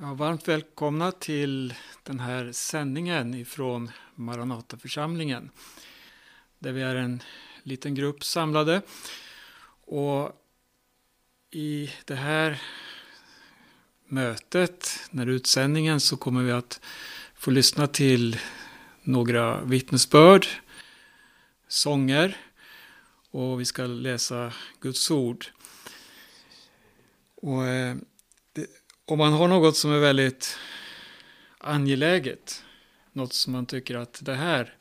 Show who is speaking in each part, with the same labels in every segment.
Speaker 1: Ja, varmt välkomna till den här sändningen ifrån Maranataförsamlingen. Där vi är en liten grupp samlade. Och i det här mötet, när utsändningen, så kommer vi att få lyssna till några vittnesbörd, sånger och vi ska läsa Guds ord. Och eh, om man har något som är väldigt angeläget, något som man tycker att det här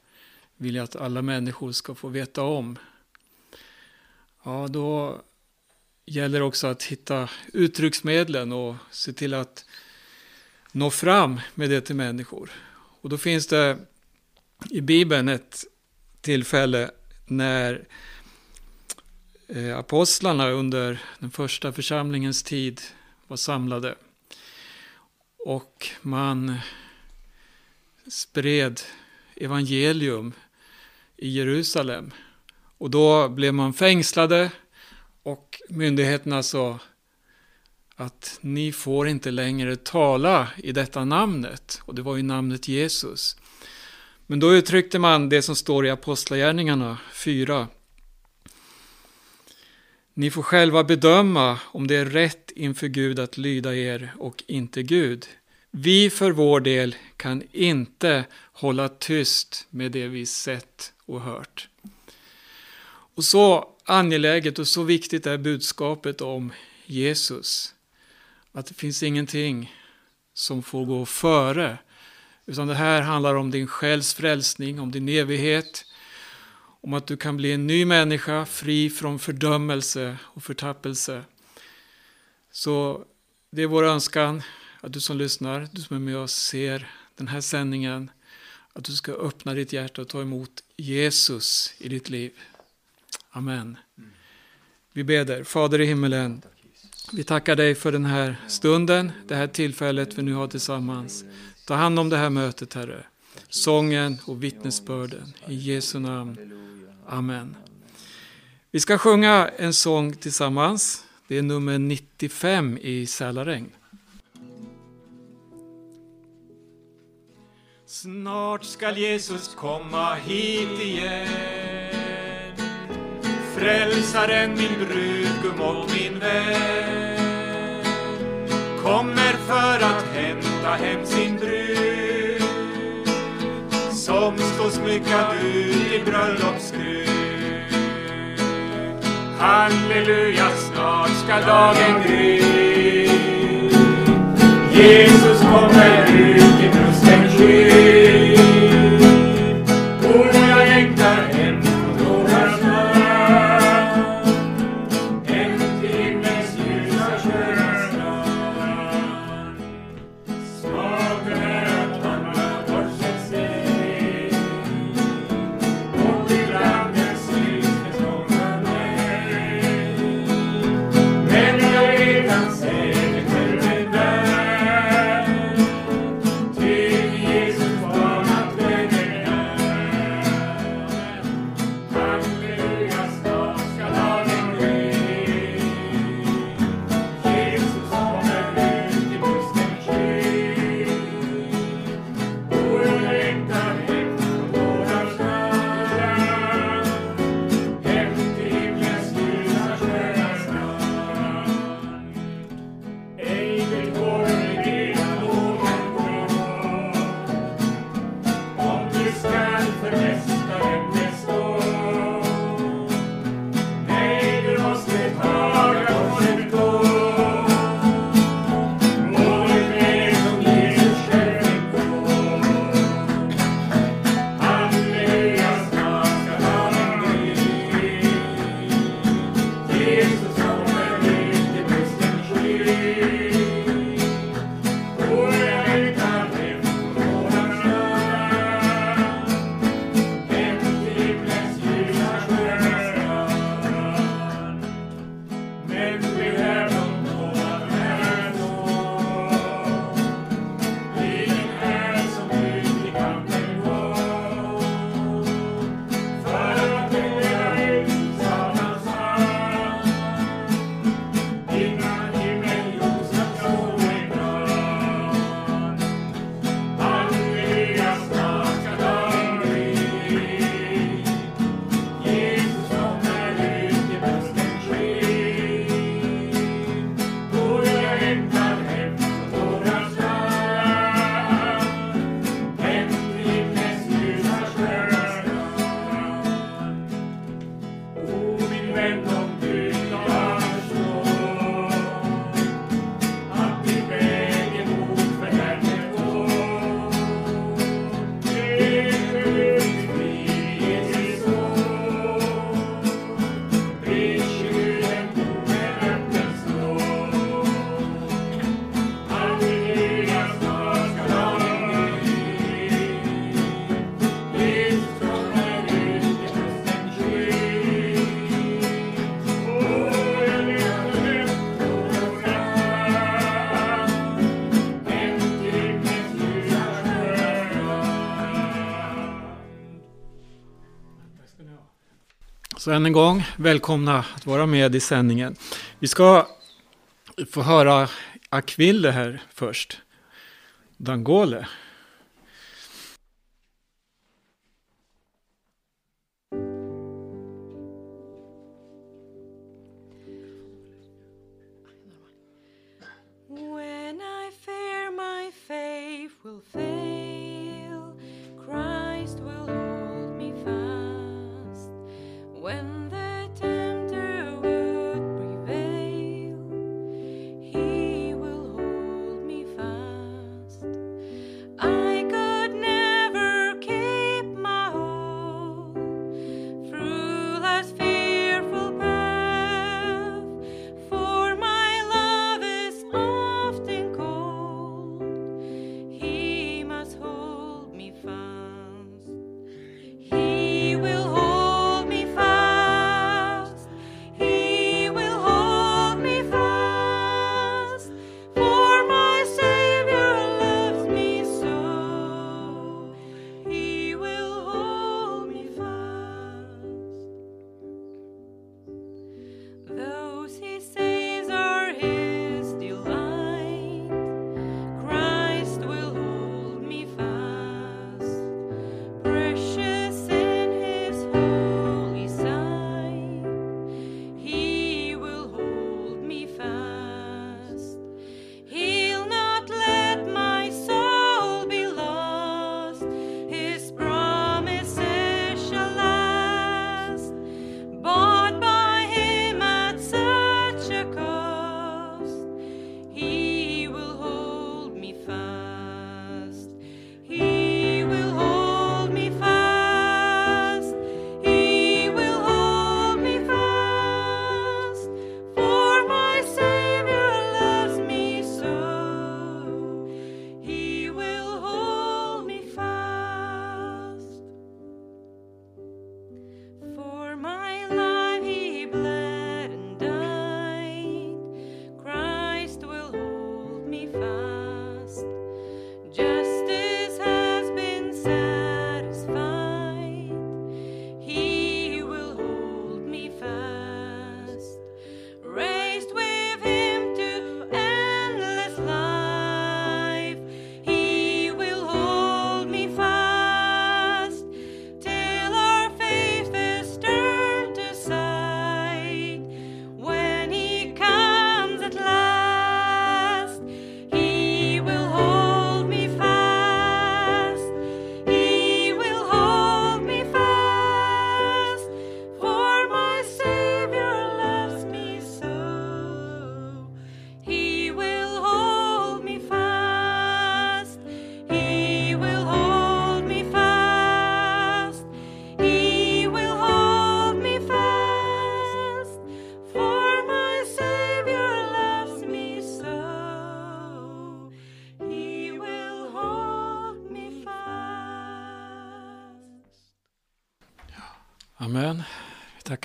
Speaker 1: vill jag att alla människor ska få veta om. Ja, då gäller det också att hitta uttrycksmedlen och se till att nå fram med det till människor. Och då finns det i Bibeln ett tillfälle när eh, apostlarna under den första församlingens tid var samlade. Och man spred evangelium i Jerusalem. Och då blev man fängslade och myndigheterna sa att ni får inte längre tala i detta namnet. Och det var ju namnet Jesus. Men då uttryckte man det som står i Apostlagärningarna 4. Ni får själva bedöma om det är rätt inför Gud att lyda er och inte Gud. Vi för vår del kan inte hålla tyst med det vi sett och hört. Och så angeläget och så viktigt är budskapet om Jesus. Att det finns ingenting som får gå före. Utan det här handlar om din själs frälsning, om din evighet. Om att du kan bli en ny människa, fri från fördömelse och förtappelse. Så det är vår önskan att du som lyssnar, du som är med och ser den här sändningen, att du ska öppna ditt hjärta och ta emot Jesus i ditt liv. Amen. Vi beder, Fader i himmelen, vi tackar dig för den här stunden, det här tillfället vi nu har tillsammans. Ta hand om det här mötet, Herre. Sången och vittnesbörden. I Jesu namn. Amen. Vi ska sjunga en sång tillsammans. Det är nummer 95 i Sälaregn. Snart skall Jesus komma hit igen Frälsaren, min brudgum och min vän kommer för att hämta hem sin brud som står smyckad ut i bröllopskrud. Halleluja, snart skall dagen gry. Jesus kommer ut i brusten here.
Speaker 2: Så än en gång, välkomna att vara med i sändningen. Vi ska få höra akville här först. Dangole.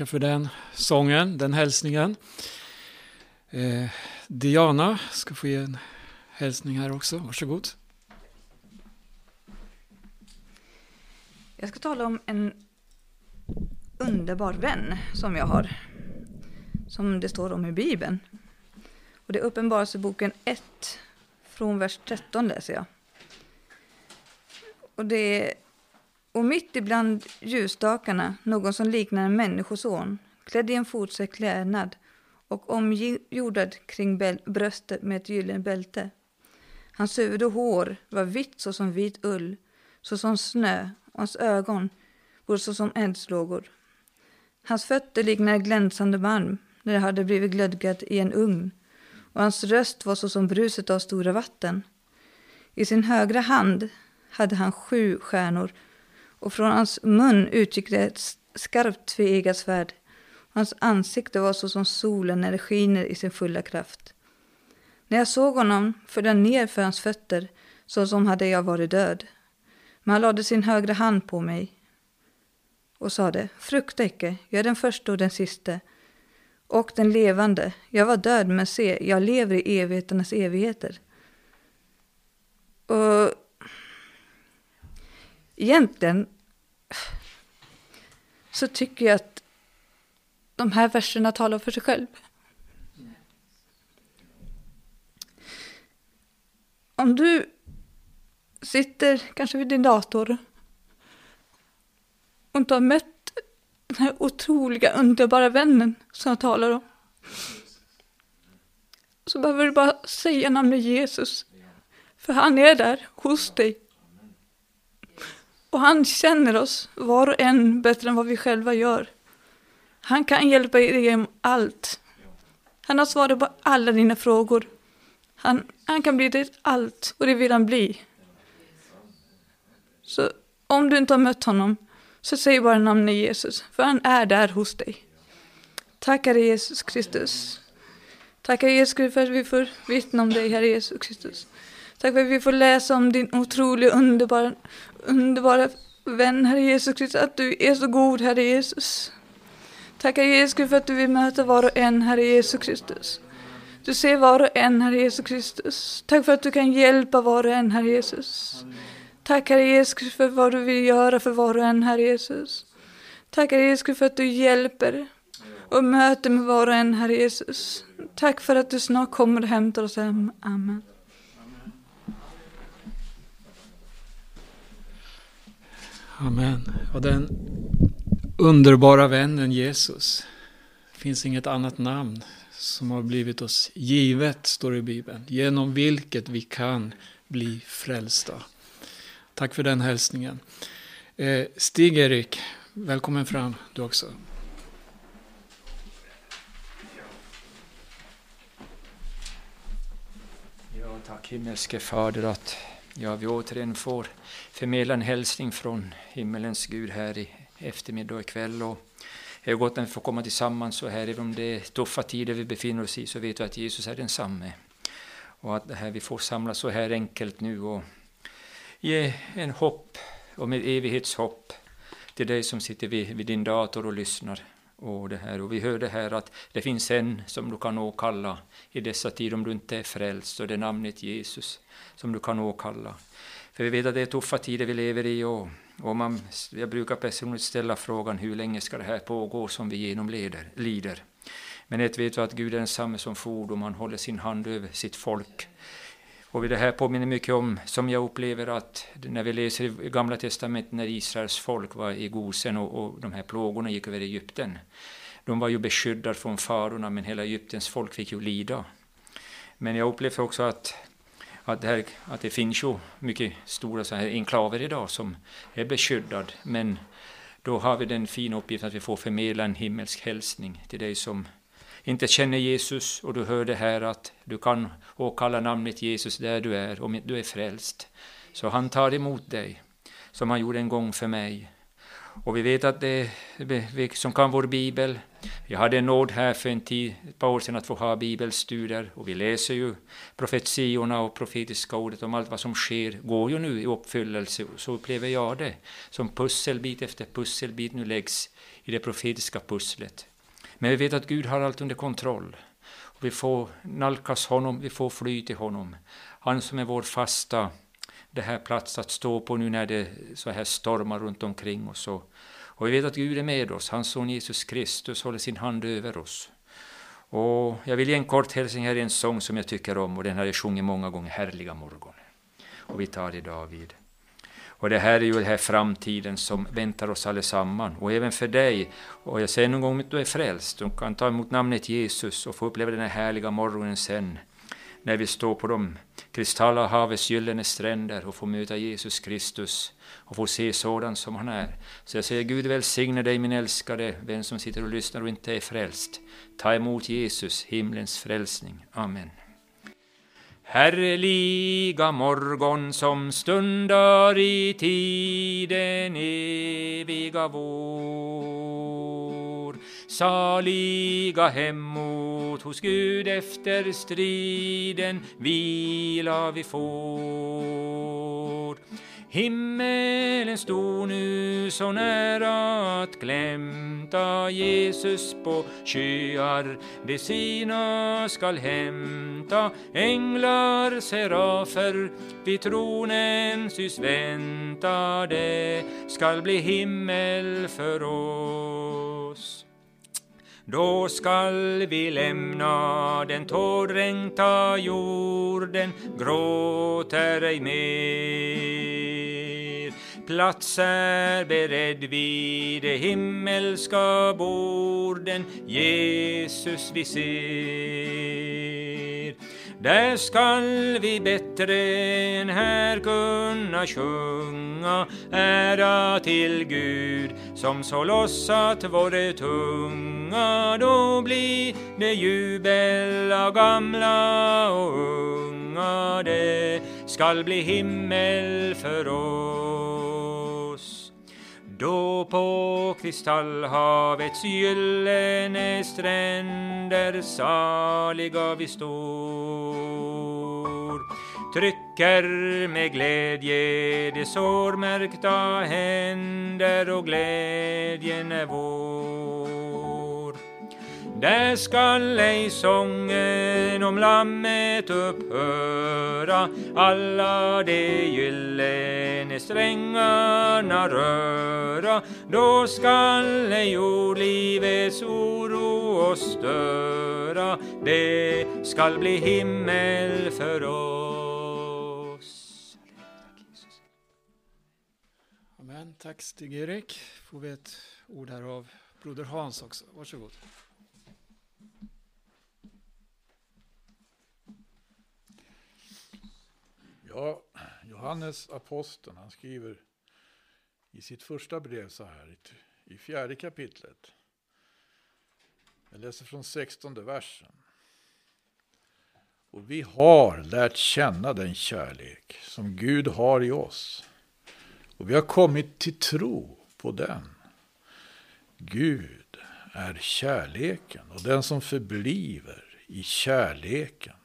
Speaker 2: Tacka tackar för den sången, den hälsningen. Eh, Diana ska få ge en hälsning här också. Varsågod.
Speaker 3: Jag ska tala om en underbar vän som jag har. Som det står om i Bibeln. Och det är Uppenbarelseboken 1, från vers 13 läser jag. Och det är och mitt ibland ljusstakarna någon som liknar en människoson, klädd i en fotsäck klädnad och omgjordad kring bröstet med ett gyllene bälte. Hans huvud och hår var vitt såsom vit ull, såsom snö, och hans ögon vore såsom eldslågor. Hans fötter liknade glänsande malm när det hade blivit glödgat i en ugn, och hans röst var såsom bruset av stora vatten. I sin högra hand hade han sju stjärnor och från hans mun utgick det ett skarpt tveeggat svärd. Hans ansikte var så som solen när det skiner i sin fulla kraft. När jag såg honom föll jag ner för hans fötter så som hade jag varit död. Men han lade sin högra hand på mig och sade, frukta icke, jag är den första och den siste och den levande. Jag var död, men se, jag lever i evigheternas evigheter. Och egentligen så tycker jag att de här verserna talar för sig själv. Om du sitter kanske vid din dator och inte har mött den här otroliga, underbara vännen som jag talar om. Så behöver du bara säga namnet Jesus. För han är där hos dig. Och han känner oss var och en bättre än vad vi själva gör. Han kan hjälpa dig genom allt. Han har svarat på alla dina frågor. Han, han kan bli ditt allt och det vill han bli. Så om du inte har mött honom, så säg bara namnet Jesus, för han är där hos dig. Tackar Jesus Kristus. Tackar Jesus Kristus för att vi får vittna om dig, Herre Jesus Kristus. Tack för att vi får läsa om din otroliga, underbara, underbara vän, Herre Jesus Kristus, att du är så god, Herre Jesus. Tackar Jesus för att du vill möta var och en, Herre Jesus Kristus. Du ser var och en, Herre Jesus Kristus. Tack för att du kan hjälpa var och en, Herre Jesus. Tack Herre Jesus för vad du vill göra för var och en, Herre Jesus. Tack Herre Jesus för att du hjälper och möter med var och en, Herre Jesus. Tack för att du snart kommer och hämtar oss hem. Amen.
Speaker 1: Amen. Och den underbara vännen Jesus. Det finns inget annat namn som har blivit oss givet, står det i Bibeln, genom vilket vi kan bli frälsta. Tack för den hälsningen. Eh, Stig-Erik, välkommen fram du också.
Speaker 4: Ja, tack himmelske Fader att ja, vi återigen får förmedla en hälsning från himmelens Gud här i eftermiddag och ikväll. Och det är gott att vi får komma tillsammans så här, även om det är tuffa tider vi befinner oss i, så vet vi att Jesus är densamme. Och att det här, vi får samlas så här enkelt nu och ge en hopp och med evighetshopp till dig som sitter vid, vid, din dator och lyssnar. Och, det här. och vi hörde här att det finns en som du kan åkalla i dessa tider om du inte är frälst, och det är namnet Jesus som du kan åkalla. För vi vet att det är tuffa tider vi lever i och, och man, jag brukar personligt ställa frågan hur länge ska det här pågå som vi genomlider? Lider? Men ett vet vi att Gud är densamme som fordom, han håller sin hand över sitt folk. Och det här påminner mycket om, som jag upplever att när vi läser i Gamla Testamentet när Israels folk var i Gosen och, och de här plågorna gick över Egypten. De var ju beskyddade från farorna men hela Egyptens folk fick ju lida. Men jag upplever också att, att, det, här, att det finns ju mycket stora så här enklaver idag som är beskyddade men då har vi den fina uppgiften att vi får förmedla en himmelsk hälsning till dig som inte känner Jesus och du hör det här att du kan åkalla namnet Jesus där du är, om du är frälst. Så han tar emot dig, som han gjorde en gång för mig. Och vi vet att det vi som kan vår bibel, jag hade en nåd här för en tid, ett par år sedan att få ha bibelstudier och vi läser ju profetiorna och profetiska ordet om allt vad som sker, går ju nu i uppfyllelse, så upplever jag det, som pusselbit efter pusselbit nu läggs i det profetiska pusslet. Men vi vet att Gud har allt under kontroll. Vi får nalkas honom, vi får fly till honom. Han som är vår fasta det här plats att stå på nu när det så här stormar runt omkring oss. Och, och vi vet att Gud är med oss, hans son Jesus Kristus håller sin hand över oss. Och jag vill ge en kort hälsning här i en sång som jag tycker om och den har jag sjungit många gånger, Härliga morgon. Och vi tar idag vid och det här är ju den här framtiden som väntar oss allesammans, och även för dig. Och jag säger någon gång att du är frälst, du kan ta emot namnet Jesus och få uppleva den här härliga morgonen sen, när vi står på de kristalla havets gyllene stränder och får möta Jesus Kristus och får se sådan som han är. Så jag säger Gud välsigne dig min älskade vem som sitter och lyssnar och inte är frälst. Ta emot Jesus, himlens frälsning. Amen. Härliga morgon som stundar i tiden eviga vår. Saliga hemåt hos Gud efter striden vila vi får. Himmelen stod nu så nära att glämta Jesus på skyar de sina skall hämta. Änglar, serafer vid tronen sys väntade skall bli himmel för oss då skall vi lämna den tårdränkta jorden, gråter ej mer. Plats är beredd vid de himmelska borden, Jesus vi ser. Där skall vi bättre än här kunna sjunga ära till Gud som så lossat vår tunga. Då blir det jubel av gamla och unga. Det skall bli himmel för oss. Då på kristallhavets gyllene stränder saliga vi står trycker med glädje de sårmärkta händer och glädjen är vår. Där skall ej sången om lammet upphöra, alla de gyllene strängarna röra. Då skall ej jordlivets oro oss störa, det skall bli himmel för oss.
Speaker 1: Amen. Tack Stig-Erik. Får vi ett ord här av Broder Hans också. Varsågod.
Speaker 5: Ja, Johannes aposteln, han skriver i sitt första brev så här i fjärde kapitlet. Jag läser från sextonde versen. Och vi har lärt känna den kärlek som Gud har i oss. Och vi har kommit till tro på den. Gud är kärleken och den som förbliver i kärleken,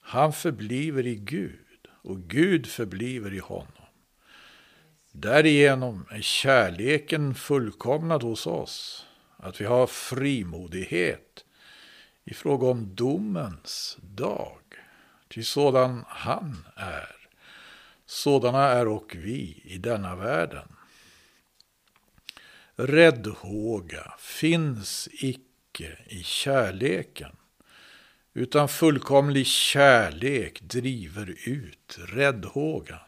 Speaker 5: han förbliver i Gud och Gud förbliver i honom. Därigenom är kärleken fullkomnad hos oss, att vi har frimodighet i fråga om domens dag. Ty sådan han är, sådana är och vi i denna världen. Räddhåga finns icke i kärleken, utan fullkomlig kärlek driver ut räddhågan.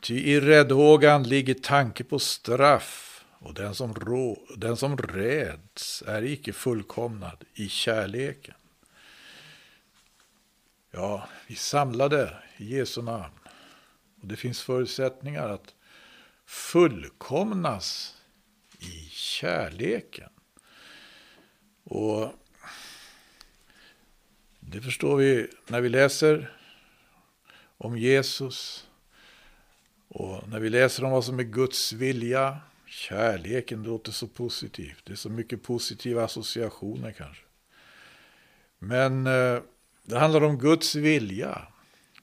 Speaker 5: Ty i räddhågan ligger tanke på straff, och den som, rå, den som räds är icke fullkomnad i kärleken. Ja, vi samlade i Jesu namn. Och det finns förutsättningar att fullkomnas i kärleken. Och det förstår vi när vi läser om Jesus och när vi läser om vad som är Guds vilja. Kärleken låter så positivt. Det är så mycket positiva associationer kanske. Men eh, det handlar om Guds vilja.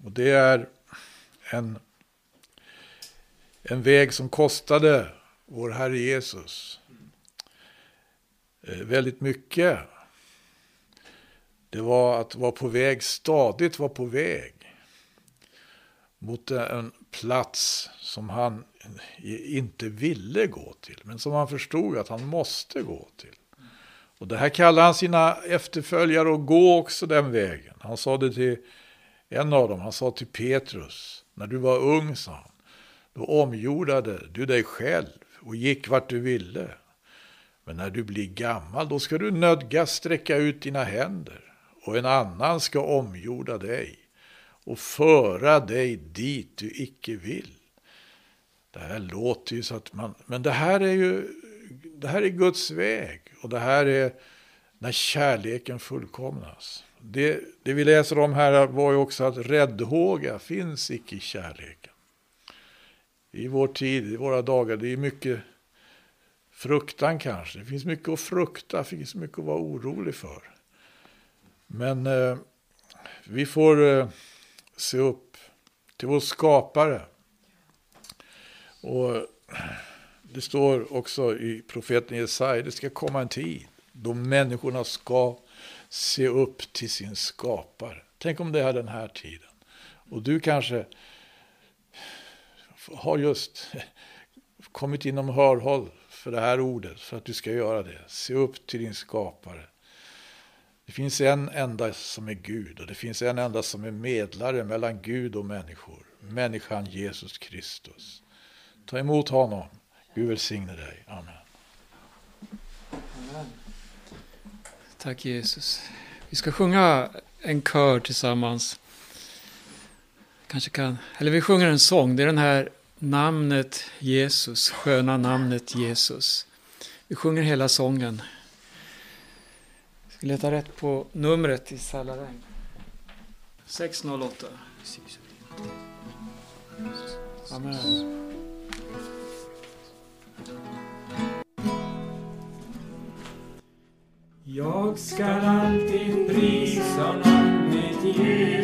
Speaker 5: Och det är en, en väg som kostade vår Herre Jesus eh, väldigt mycket. Det var att vara på väg, stadigt vara på väg mot en plats som han inte ville gå till, men som han förstod att han måste gå till. Och det här kallade han sina efterföljare att gå också den vägen. Han sa det till en av dem, han sa till Petrus, när du var ung, sa han, då omgjordade du dig själv och gick vart du ville. Men när du blir gammal, då ska du nödgas sträcka ut dina händer och en annan ska omgjorda dig och föra dig dit du icke vill. Det här låter ju så att man, men det här är ju, det här är Guds väg och det här är när kärleken fullkomnas. Det, det vi läser om här var ju också att räddhåga finns icke i kärleken. I vår tid, i våra dagar, det är mycket fruktan kanske. Det finns mycket att frukta, det finns mycket att vara orolig för. Men eh, vi får eh, se upp till vår skapare. Och det står också i profeten Jesaja, det ska komma en tid då människorna ska se upp till sin skapare. Tänk om det är den här tiden. Och du kanske har just kommit inom hörhåll för det här ordet, för att du ska göra det. Se upp till din skapare. Det finns en enda som är Gud och det finns en enda som är medlare mellan Gud och människor. Människan Jesus Kristus. Ta emot honom. Gud välsigne dig. Amen.
Speaker 1: Amen. Tack Jesus. Vi ska sjunga en kör tillsammans. Kanske kan, eller vi sjunger en sång. Det är den här namnet Jesus, sköna namnet Jesus. Vi sjunger hela sången. Jag ska leta rätt på numret till Salaräng. 608. Amen.
Speaker 4: Jag skall alltid prisa namnet Jesus.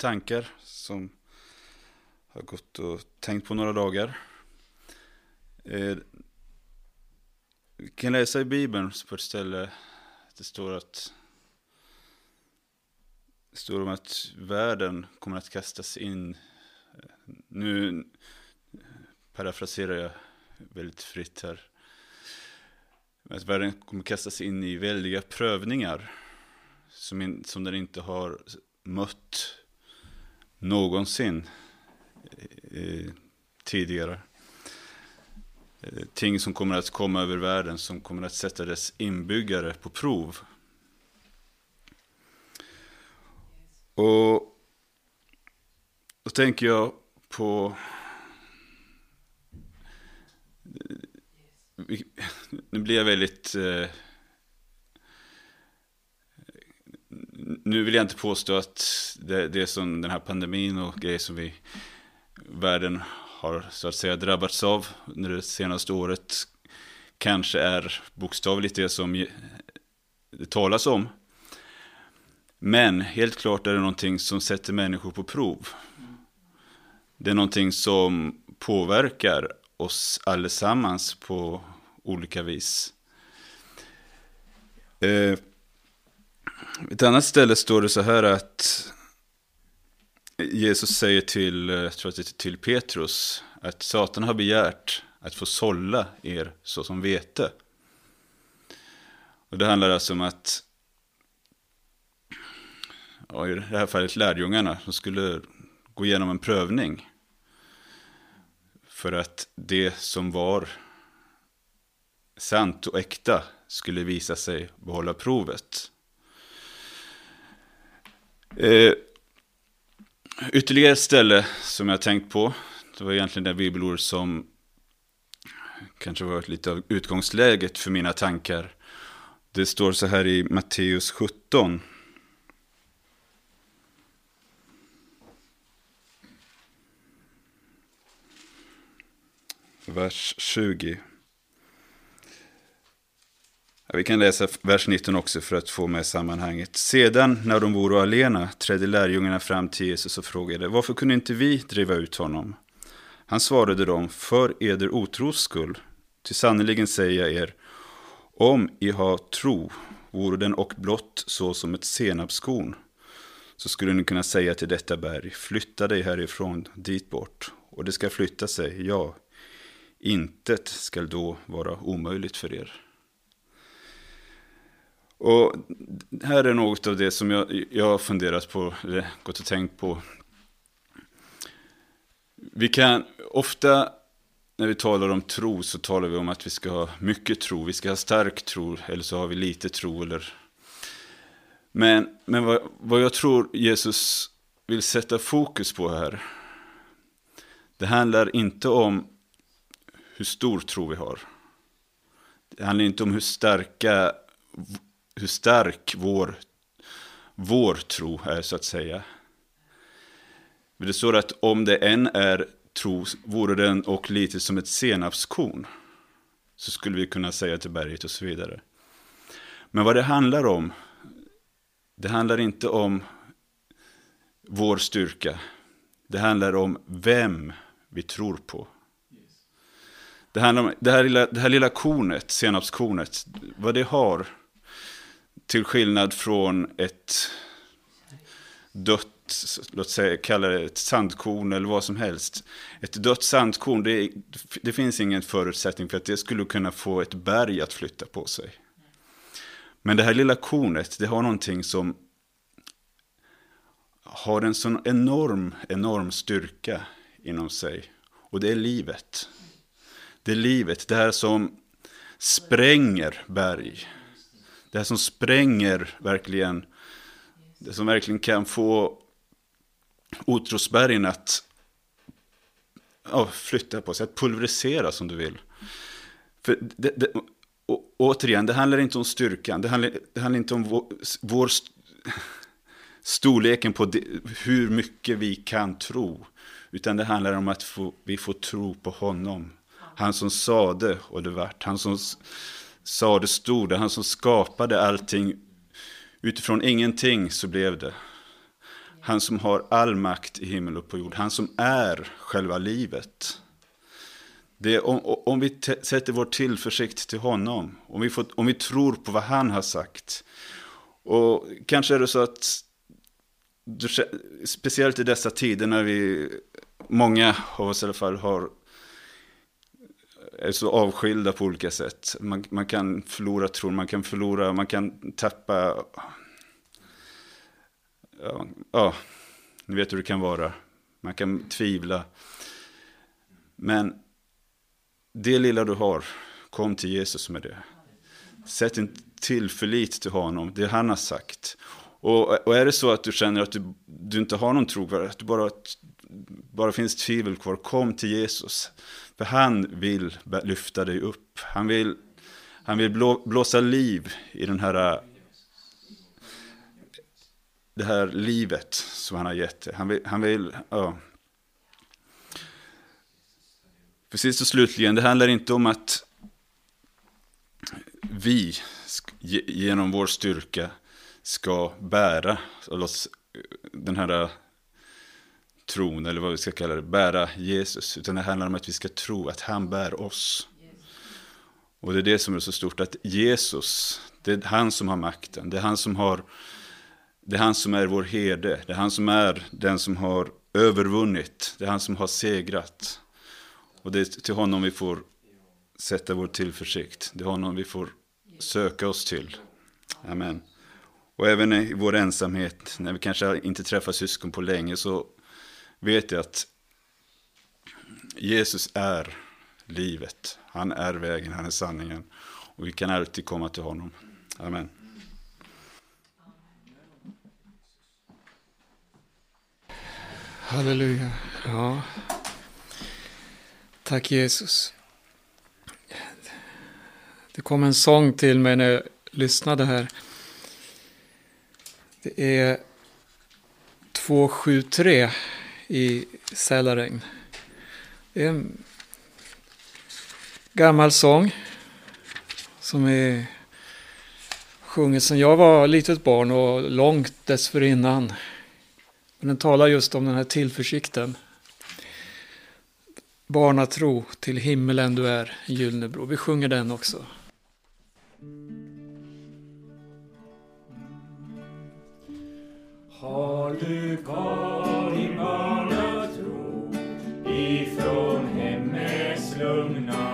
Speaker 6: Tankar som har gått och tänkt på några dagar. Eh, Vi kan läsa i Bibeln på ett ställe. Det står att det står om att världen kommer att kastas in. Nu parafraserar jag väldigt fritt här. Att världen kommer kastas in i väldiga prövningar som, in, som den inte har mött någonsin eh, eh, tidigare. Eh, ting som kommer att komma över världen som kommer att sätta dess inbyggare på prov. Och då tänker jag på eh, nu blir jag väldigt... Eh, nu vill jag inte påstå att det, det som den här pandemin och grejer som vi världen har så att säga drabbats av under det senaste året kanske är bokstavligt det som det talas om. Men helt klart är det någonting som sätter människor på prov. Det är någonting som påverkar oss allesammans på olika vis. Eh, ett annat ställe står det så här att Jesus säger till, jag tror att det är till Petrus, att Satan har begärt att få sålla er så som vete. Och det handlar alltså om att, ja, i det här fallet lärjungarna, som skulle gå igenom en prövning. För att det som var sant och äkta skulle visa sig behålla provet. Eh, ytterligare ett ställe som jag tänkt på, det var egentligen det bibelord som kanske var lite av utgångsläget för mina tankar. Det står så här i Matteus 17. Vers 20. Ja, vi kan läsa vers 19 också för att få med sammanhanget. Sedan när de vore alena trädde lärjungarna fram till Jesus och frågade varför kunde inte vi driva ut honom? Han svarade dem för eder otros skull. Ty sannerligen säger jag er, om I har tro vore den och blott så som ett senapskorn så skulle ni kunna säga till detta berg, flytta dig härifrån dit bort, och det ska flytta sig, ja, intet skall då vara omöjligt för er. Och här är något av det som jag, jag har funderat på, eller gått och tänkt på. Vi kan ofta när vi talar om tro så talar vi om att vi ska ha mycket tro, vi ska ha stark tro, eller så har vi lite tro. Eller... Men, men vad, vad jag tror Jesus vill sätta fokus på här, det handlar inte om hur stor tro vi har. Det handlar inte om hur starka hur stark vår, vår tro är så att säga. Men det står att om det än är tro vore den och lite som ett senapskorn så skulle vi kunna säga till berget och så vidare. Men vad det handlar om, det handlar inte om vår styrka. Det handlar om vem vi tror på. Det, handlar om, det, här lilla, det här lilla kornet, senapskornet, vad det har till skillnad från ett dött, låt säga, kalla det ett sandkorn eller vad som helst. Ett dött sandkorn, det, det finns ingen förutsättning för att det skulle kunna få ett berg att flytta på sig. Men det här lilla kornet, det har någonting som har en sån enorm, enorm styrka inom sig. Och det är livet. Det är livet, det här som spränger berg. Det här som spränger verkligen, det som verkligen kan få Otrosbergen att ja, flytta på sig, att pulverisera som du vill. För det, det, och, återigen, det handlar inte om styrkan, det handlar, det handlar inte om vår, vår st storleken på det, hur mycket vi kan tro. Utan det handlar om att få, vi får tro på honom. Han som sade och det vart. Han som sa det stod, han som skapade allting. Utifrån ingenting så blev det. Han som har all makt i himmel och på jord. Han som är själva livet. Det om, om vi sätter vår tillförsikt till honom. Om vi, får, om vi tror på vad han har sagt. Och kanske är det så att speciellt i dessa tider när vi, många av oss i alla fall, har är så avskilda på olika sätt. Man, man kan förlora tron, man kan förlora, man kan tappa... Ja, ja, ni vet hur det kan vara. Man kan tvivla. Men det lilla du har, kom till Jesus med det. Sätt en tillförlit till honom, det han har sagt. Och, och är det så att du känner att du, du inte har någon tro, att det bara, bara finns tvivel kvar, kom till Jesus. För han vill lyfta dig upp. Han vill, han vill blå, blåsa liv i den här det här livet som han har gett dig. Han vill, han vill ja. För sist och slutligen, det handlar inte om att vi genom vår styrka ska bära oss den här tron, eller vad vi ska kalla det, bära Jesus. Utan det handlar om att vi ska tro att han bär oss. Och det är det som är så stort, att Jesus, det är han som har makten. Det är han som har, det är han som är vår herde. Det är han som är den som har övervunnit. Det är han som har segrat. Och det är till honom vi får sätta vår tillförsikt. Det är honom vi får söka oss till. Amen. Och även i vår ensamhet, när vi kanske inte träffar syskon på länge, så vet jag att Jesus är livet. Han är vägen, han är sanningen. Och vi kan alltid komma till honom. Amen.
Speaker 1: Halleluja. Ja. Tack Jesus. Det kom en sång till mig när jag lyssnade här. Det är 273 i Sälaregn. Det är en gammal sång som är sjungit sedan jag var litet barn och långt dessförinnan. Men den talar just om den här tillförsikten. Barnatro till himmelen du är, Gyllnebro. Vi sjunger den också.
Speaker 4: Har du gått lugna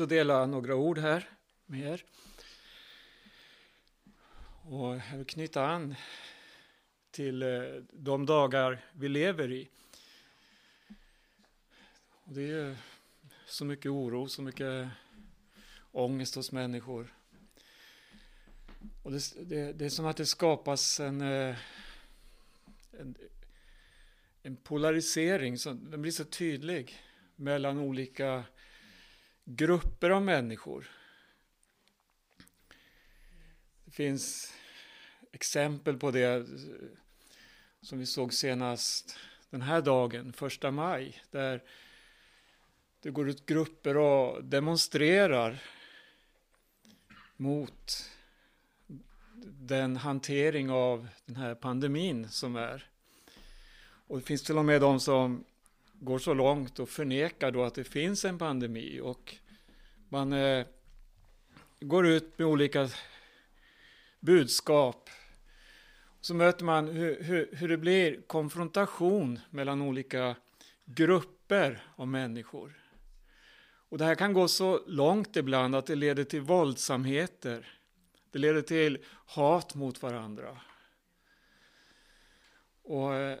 Speaker 1: också dela några ord här med er. Och jag vill knyta an till eh, de dagar vi lever i. Och det är så mycket oro, så mycket ångest hos människor. Och det, det, det är som att det skapas en, eh, en, en polarisering, som, den blir så tydlig mellan olika grupper av människor. Det finns exempel på det som vi såg senast den här dagen, första maj, där det går ut grupper och demonstrerar mot den hantering av den här pandemin som är. Och det finns till och med de som går så långt och förnekar då att det finns en pandemi och man eh, går ut med olika budskap. Så möter man hur, hur, hur det blir konfrontation mellan olika grupper av människor. Och det här kan gå så långt ibland att det leder till våldsamheter. Det leder till hat mot varandra. Och eh,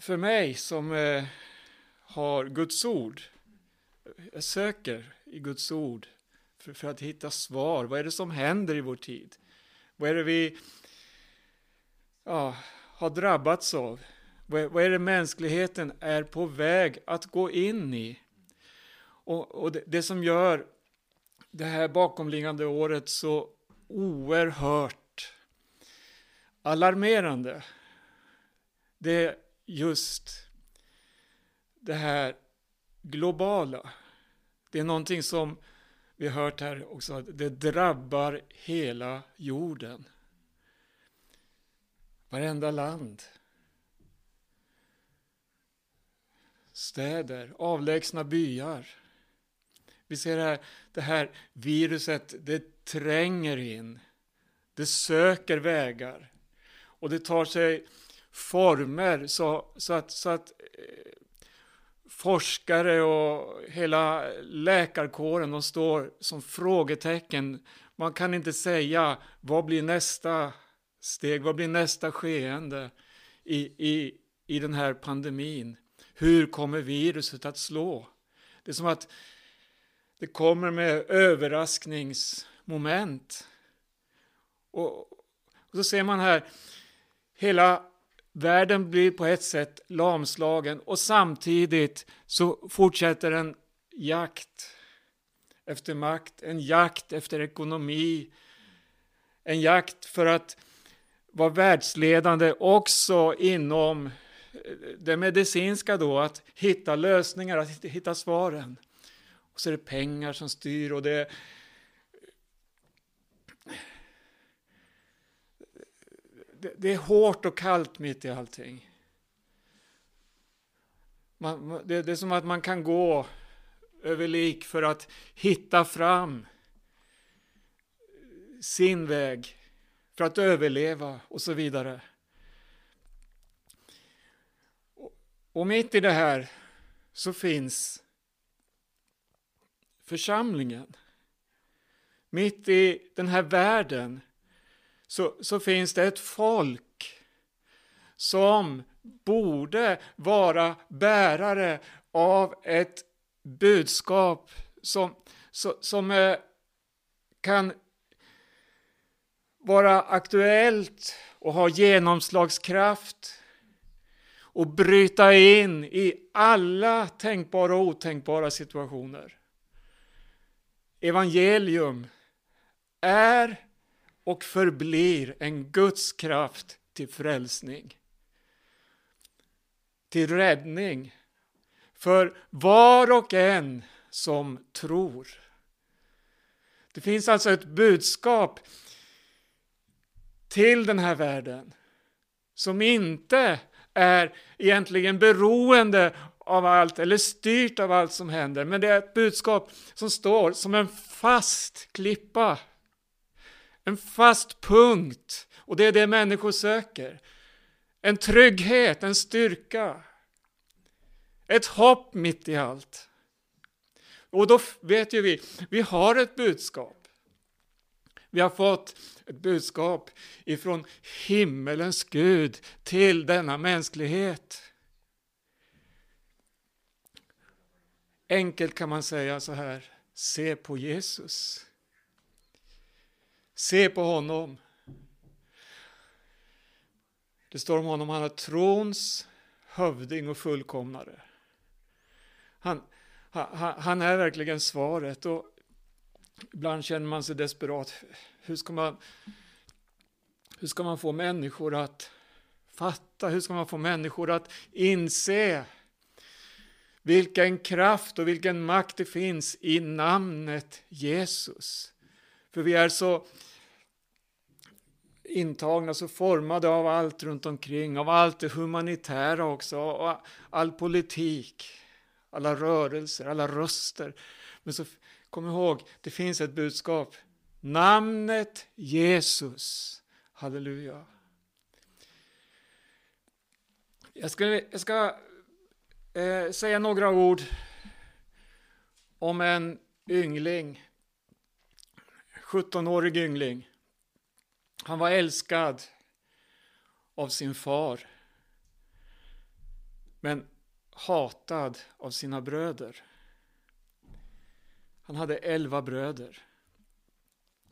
Speaker 1: för mig som eh, har Guds ord, jag söker i Guds ord för, för, att hitta svar. Vad är det som händer i vår tid? Vad är det vi ja, har drabbats av? Vad är, vad är det mänskligheten är på väg att gå in i? Och, och det, det som gör det här bakomliggande året så oerhört alarmerande, det är just det här globala. Det är någonting som vi har hört här också, att det drabbar hela jorden. Varenda land. Städer, avlägsna byar. Vi ser här, det här viruset, det tränger in. Det söker vägar. Och det tar sig former så, så att, så att eh, forskare och hela läkarkåren, de står som frågetecken. Man kan inte säga vad blir nästa steg, vad blir nästa skeende i, i, i den här pandemin? Hur kommer viruset att slå? Det är som att det kommer med överraskningsmoment. Och, och så ser man här, hela världen blir på ett sätt lamslagen och samtidigt så fortsätter en jakt efter makt, en jakt efter ekonomi, en jakt för att vara världsledande också inom eh, det medicinska då, att hitta lösningar, att hitta svaren. Och så är det pengar som styr och det det, är hårt och kallt mitt i allting. Man, det, det är som att man kan gå över lik för att hitta fram sin väg för att överleva och så vidare. Och mitt i det här så finns församlingen. Mitt i den här världen så, så finns det ett folk som borde vara bärare av ett budskap som, som, som kan vara aktuellt och ha genomslagskraft och bryta in i alla tänkbara och otänkbara situationer. Evangelium är och förblir en Guds kraft till frälsning. Till räddning för var och en som tror. Det finns alltså ett budskap till den här världen som inte är egentligen beroende av allt eller styrt av allt som händer. Men det är ett budskap som står som en fast klippa en fast punkt. Och det är det människor söker. En trygghet, en styrka. Ett hopp mitt i allt. Och då vet ju vi, vi har ett budskap. Vi har fått ett budskap ifrån himmelens Gud till denna mänsklighet. Enkelt kan man säga så här, se på Jesus. Se på honom. Det står om honom, han är trons hövding och fullkomnare. Han, han, han är verkligen svaret och ibland känner man sig desperat. Hur ska man, hur ska man få människor att fatta? Hur ska man få människor att inse vilken kraft och vilken makt det finns i namnet Jesus? För vi är så intagna, så formade av allt runt omkring, av allt det humanitära också, och all politik, alla rörelser, alla röster. Men så kom ihåg, det finns ett budskap. Namnet Jesus. Halleluja. Jag ska, jag ska eh, säga några ord om en yngling, 17-årig yngling. Han var älskad av sin far, men hatad av sina bröder. Han hade elva bröder.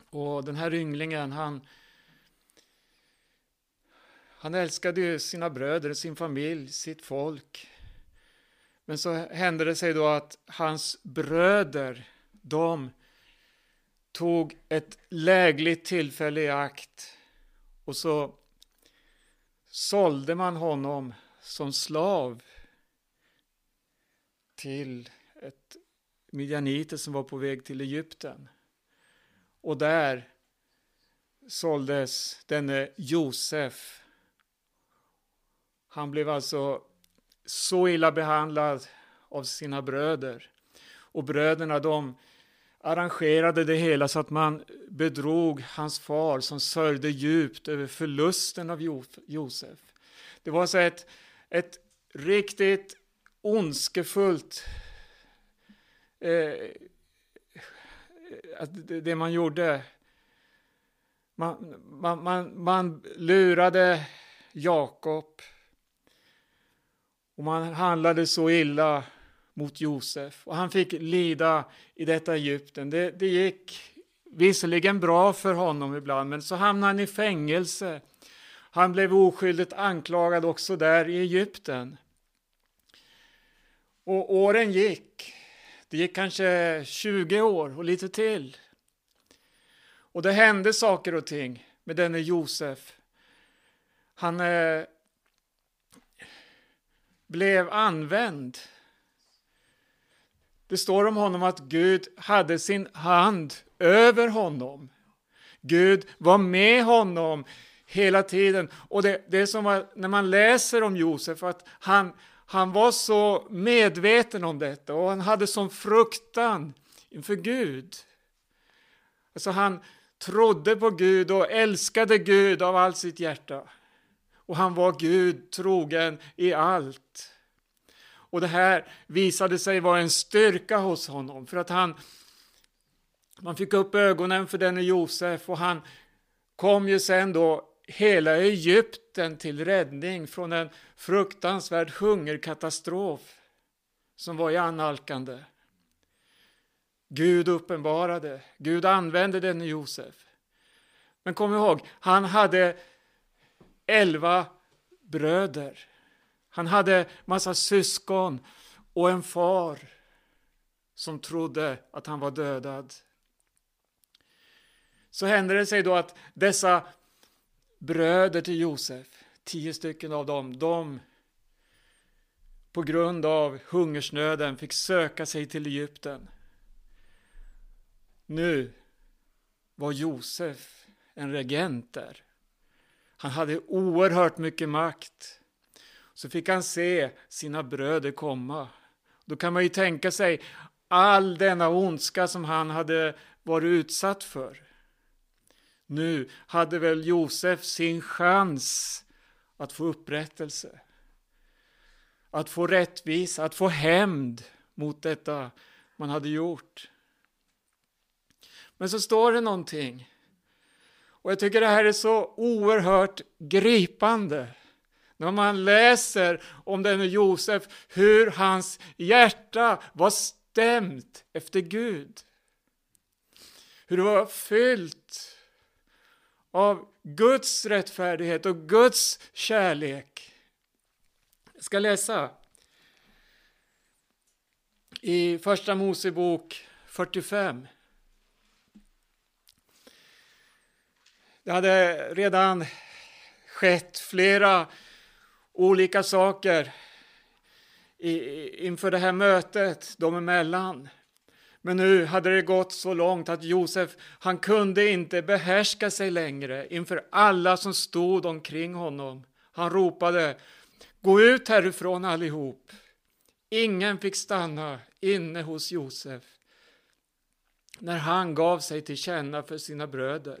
Speaker 1: Och den här ynglingen, han, han älskade ju sina bröder, sin familj, sitt folk. Men så hände det sig då att hans bröder, de tog ett lägligt tillfälle i akt och så sålde man honom som slav till ett midjaniter som var på väg till Egypten. Och där såldes denne Josef. Han blev alltså så illa behandlad av sina bröder. Och bröderna de arrangerade det hela så att man bedrog hans far som sörjde djupt över förlusten av Josef. Det var så ett, ett riktigt ondskefullt eh, det man gjorde. Man, man, man, man lurade Jakob och man handlade så illa mot Josef och han fick lida i detta Egypten. Det, det gick visserligen bra för honom ibland, men så hamnade han i fängelse. Han blev oskyldigt anklagad också där i Egypten. Och åren gick. Det gick kanske 20 år och lite till. Och det hände saker och ting med denne Josef. Han eh, blev använd. Det står om honom att Gud hade sin hand över honom. Gud var med honom hela tiden. Och det, det är som när man läser om Josef, att han, han var så medveten om detta och han hade sån fruktan inför Gud. Alltså han trodde på Gud och älskade Gud av allt sitt hjärta. Och han var Gud trogen i allt. Och det här visade sig vara en styrka hos honom för att han man fick upp ögonen för denne Josef och han kom ju sen då hela Egypten till räddning från en fruktansvärd hungerkatastrof som var i annalkande. Gud uppenbarade, Gud använde denne Josef. Men kom ihåg, han hade elva bröder. Han hade massa syskon och en far som trodde att han var dödad. Så hände det sig då att dessa bröder till Josef, tio stycken av dem, de på grund av hungersnöden fick söka sig till Egypten. Nu var Josef en regent där. Han hade oerhört mycket makt. Så fick han se sina bröder komma. Då kan man ju tänka sig all denna ondska som han hade varit utsatt för. Nu hade väl Josef sin chans att få upprättelse. Att få rättvisa, att få hämnd mot detta man hade gjort. Men så står det någonting. Och jag tycker det här är så oerhört gripande. När man läser om denne Josef, hur hans hjärta var stämt efter Gud. Hur det var fyllt av Guds rättfärdighet och Guds kärlek. Jag ska läsa i Första Mosebok 45. Det hade redan skett flera olika saker inför det här mötet dem emellan. Men nu hade det gått så långt att Josef, han kunde inte behärska sig längre inför alla som stod omkring honom. Han ropade, gå ut härifrån allihop. Ingen fick stanna inne hos Josef när han gav sig till känna för sina bröder.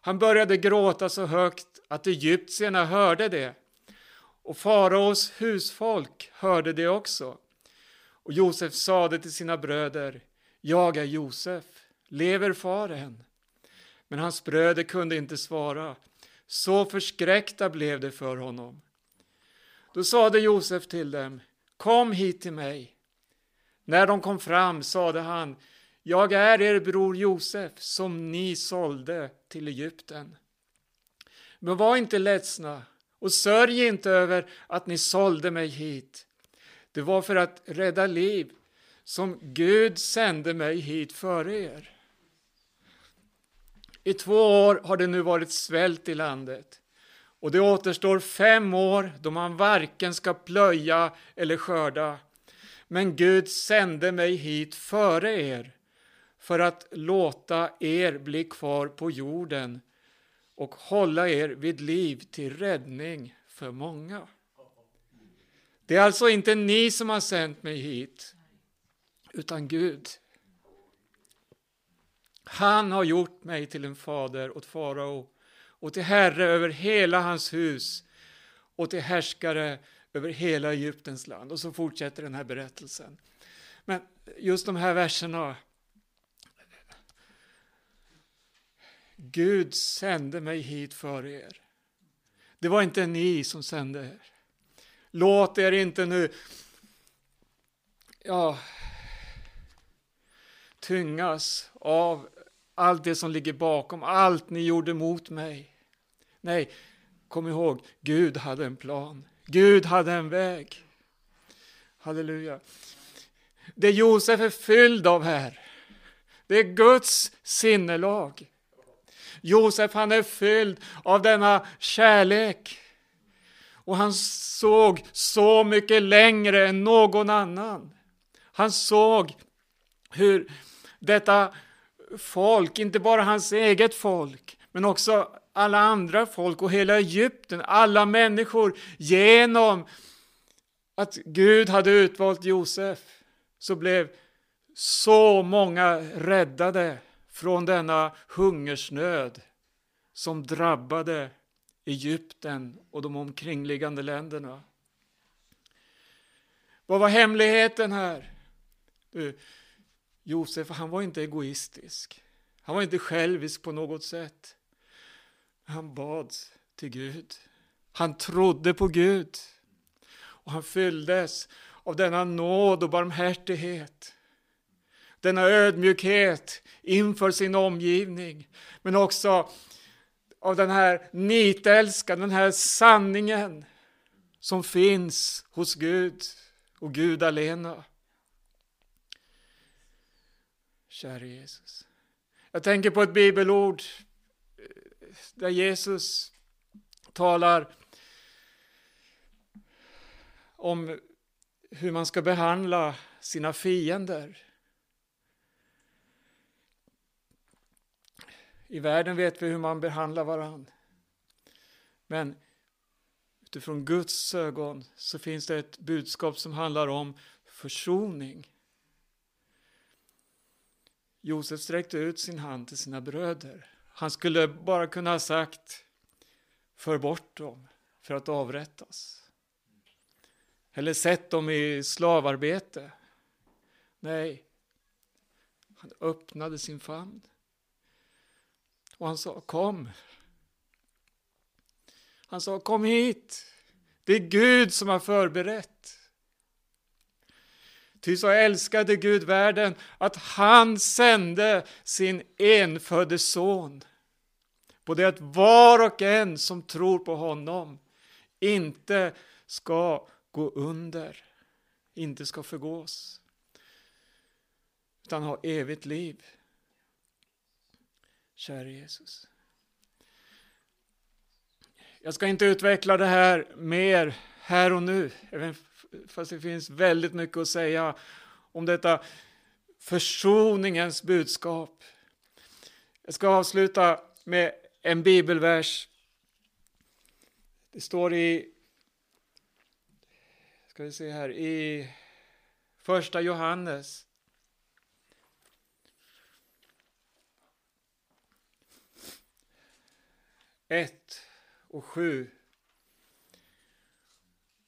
Speaker 1: Han började gråta så högt att egyptierna hörde det och faraos husfolk hörde det också. Och Josef sade till sina bröder, jag är Josef, lever far än? Men hans bröder kunde inte svara, så förskräckta blev det för honom. Då sade Josef till dem, kom hit till mig. När de kom fram sade han, jag är er bror Josef som ni sålde till Egypten. Men var inte ledsna och sörj inte över att ni sålde mig hit. Det var för att rädda liv som Gud sände mig hit före er. I två år har det nu varit svält i landet och det återstår fem år då man varken ska plöja eller skörda. Men Gud sände mig hit före er för att låta er bli kvar på jorden och hålla er vid liv till räddning för många. Det är alltså inte ni som har sänt mig hit, utan Gud. Han har gjort mig till en fader åt farao och till herre över hela hans hus och till härskare över hela Egyptens land. Och så fortsätter den här berättelsen. Men just de här verserna. Gud sände mig hit för er. Det var inte ni som sände er. Låt er inte nu ja, tyngas av allt det som ligger bakom, allt ni gjorde mot mig. Nej, kom ihåg, Gud hade en plan. Gud hade en väg. Halleluja. Det Josef är fylld av här, det är Guds sinnelag. Josef han är fylld av denna kärlek. Och han såg så mycket längre än någon annan. Han såg hur detta folk, inte bara hans eget folk, men också alla andra folk och hela Egypten, alla människor, genom att Gud hade utvalt Josef, så blev så många räddade från denna hungersnöd som drabbade Egypten och de omkringliggande länderna. Vad var hemligheten här? Du, Josef, han var inte egoistisk. Han var inte självisk på något sätt. Han bad till Gud. Han trodde på Gud. Och han fylldes av denna nåd och barmhärtighet. Denna ödmjukhet inför sin omgivning. Men också av den här nitälskan, den här sanningen som finns hos Gud och Gud alena. Käre Jesus. Jag tänker på ett bibelord eh, där Jesus talar om hur man ska behandla sina fiender. I världen vet vi hur man behandlar varandra. Men utifrån Guds ögon så finns det ett budskap som handlar om försoning. Josef sträckte ut sin hand till sina bröder. Han skulle bara kunna ha sagt för bort dem för att avrättas. Eller sätt dem i slavarbete. Nej, Han öppnade sin famn. Och han sa kom. Han sa kom hit. Det är Gud som har förberett. Ty så älskade Gud världen att han sände sin enfödde son på det att var och en som tror på honom inte ska gå under, inte ska förgås, utan ha evigt liv. Käre Jesus. Jag ska inte utveckla det här mer här och nu, även fast det finns väldigt mycket att säga om detta försoningens budskap. Jag ska avsluta med en bibelvers. Det står i, ska vi se här, i första Johannes. 1. och 7.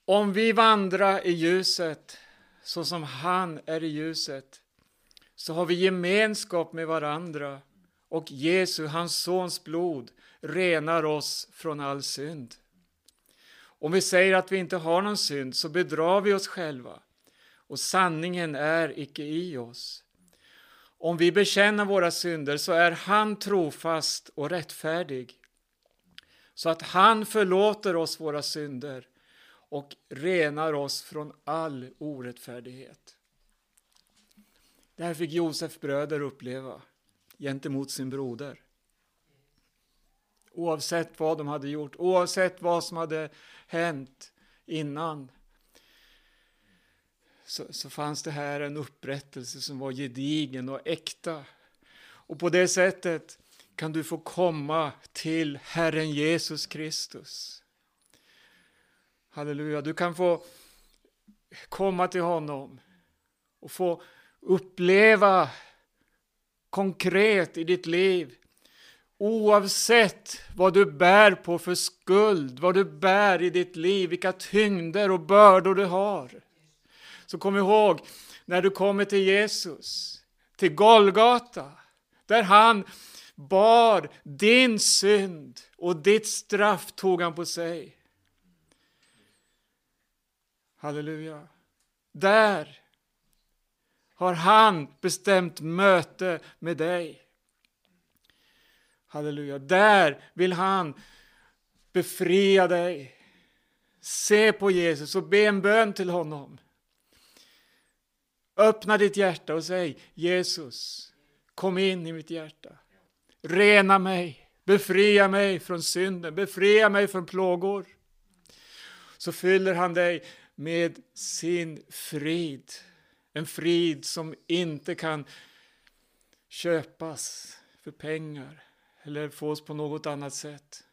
Speaker 1: Om vi vandrar i ljuset så som han är i ljuset så har vi gemenskap med varandra och Jesu, hans sons blod, renar oss från all synd. Om vi säger att vi inte har någon synd så bedrar vi oss själva och sanningen är icke i oss. Om vi bekänner våra synder så är han trofast och rättfärdig så att han förlåter oss våra synder och renar oss från all orättfärdighet. Det här fick Josef bröder uppleva gentemot sin broder. Oavsett vad de hade gjort, oavsett vad som hade hänt innan så, så fanns det här en upprättelse som var gedigen och äkta. Och på det sättet kan du få komma till Herren Jesus Kristus. Halleluja, du kan få komma till honom och få uppleva konkret i ditt liv Oavsett vad du bär på för skuld, vad du bär i ditt liv, vilka tyngder och bördor du har. Så kom ihåg, när du kommer till Jesus, till Golgata, där han bar din synd och ditt straff tog han på sig. Halleluja. Där har han bestämt möte med dig. Halleluja. Där vill han befria dig. Se på Jesus och be en bön till honom. Öppna ditt hjärta och säg Jesus, kom in i mitt hjärta. Rena mig, befria mig från synden, befria mig från plågor. Så fyller han dig med sin frid. En frid som inte kan köpas för pengar eller fås på något annat sätt.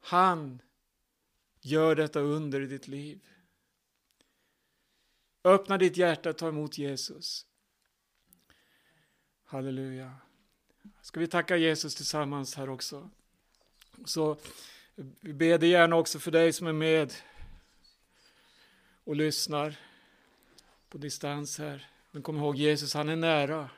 Speaker 1: Han gör detta under i ditt liv. Öppna ditt hjärta och ta emot Jesus. Halleluja. Ska vi tacka Jesus tillsammans här också? Så vi ber gärna också för dig som är med och lyssnar på distans här. Men kom ihåg Jesus, han är nära.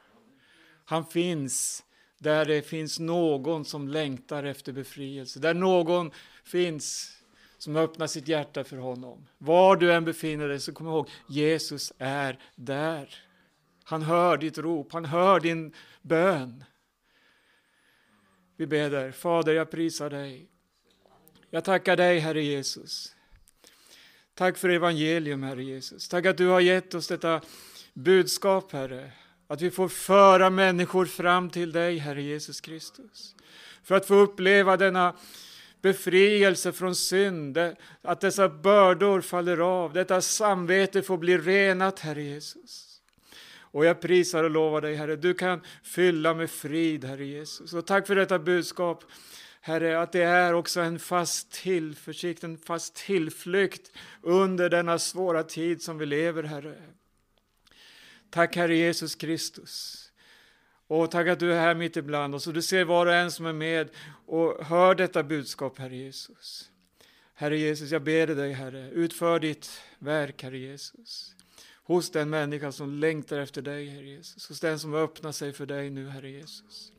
Speaker 1: Han finns där det finns någon som längtar efter befrielse. Där någon finns som öppnar sitt hjärta för honom. Var du än befinner dig så kom ihåg, Jesus är där. Han hör ditt rop, han hör din bön. Vi ber Fader jag prisar dig. Jag tackar dig Herre Jesus. Tack för evangelium Herre Jesus. Tack att du har gett oss detta budskap Herre. Att vi får föra människor fram till dig Herre Jesus Kristus. För att få uppleva denna befrielse från synd, att dessa bördor faller av, detta samvete får bli renat, Herre Jesus. Och jag prisar och lovar dig, Herre, du kan fylla med frid, Herre Jesus. Och tack för detta budskap, Herre, att det är också en fast tillförsikt, en fast tillflykt under denna svåra tid som vi lever, Herre. Tack, Herre Jesus Kristus. Och tack att du är här mitt ibland oss och du ser var och en som är med och hör detta budskap, Herre Jesus. Herre Jesus, jag ber dig, Herre, utför ditt verk, Herre Jesus hos den människa som längtar efter dig, Herre Jesus. Hos den som öppnar sig för dig nu, Herre Jesus.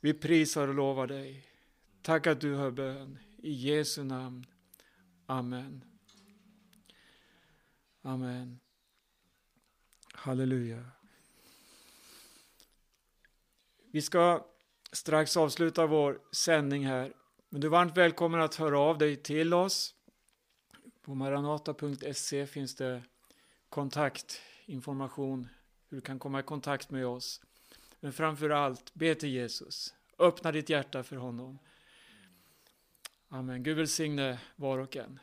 Speaker 1: Vi prisar och lovar dig. Tack att du hör bön. I Jesu namn. Amen. Amen. Halleluja. Vi ska strax avsluta vår sändning här. Men du är varmt välkommen att höra av dig till oss. På maranata.se finns det kontaktinformation hur du kan komma i kontakt med oss. Men framför allt, be till Jesus. Öppna ditt hjärta för honom. Amen. Gud välsigne var och en.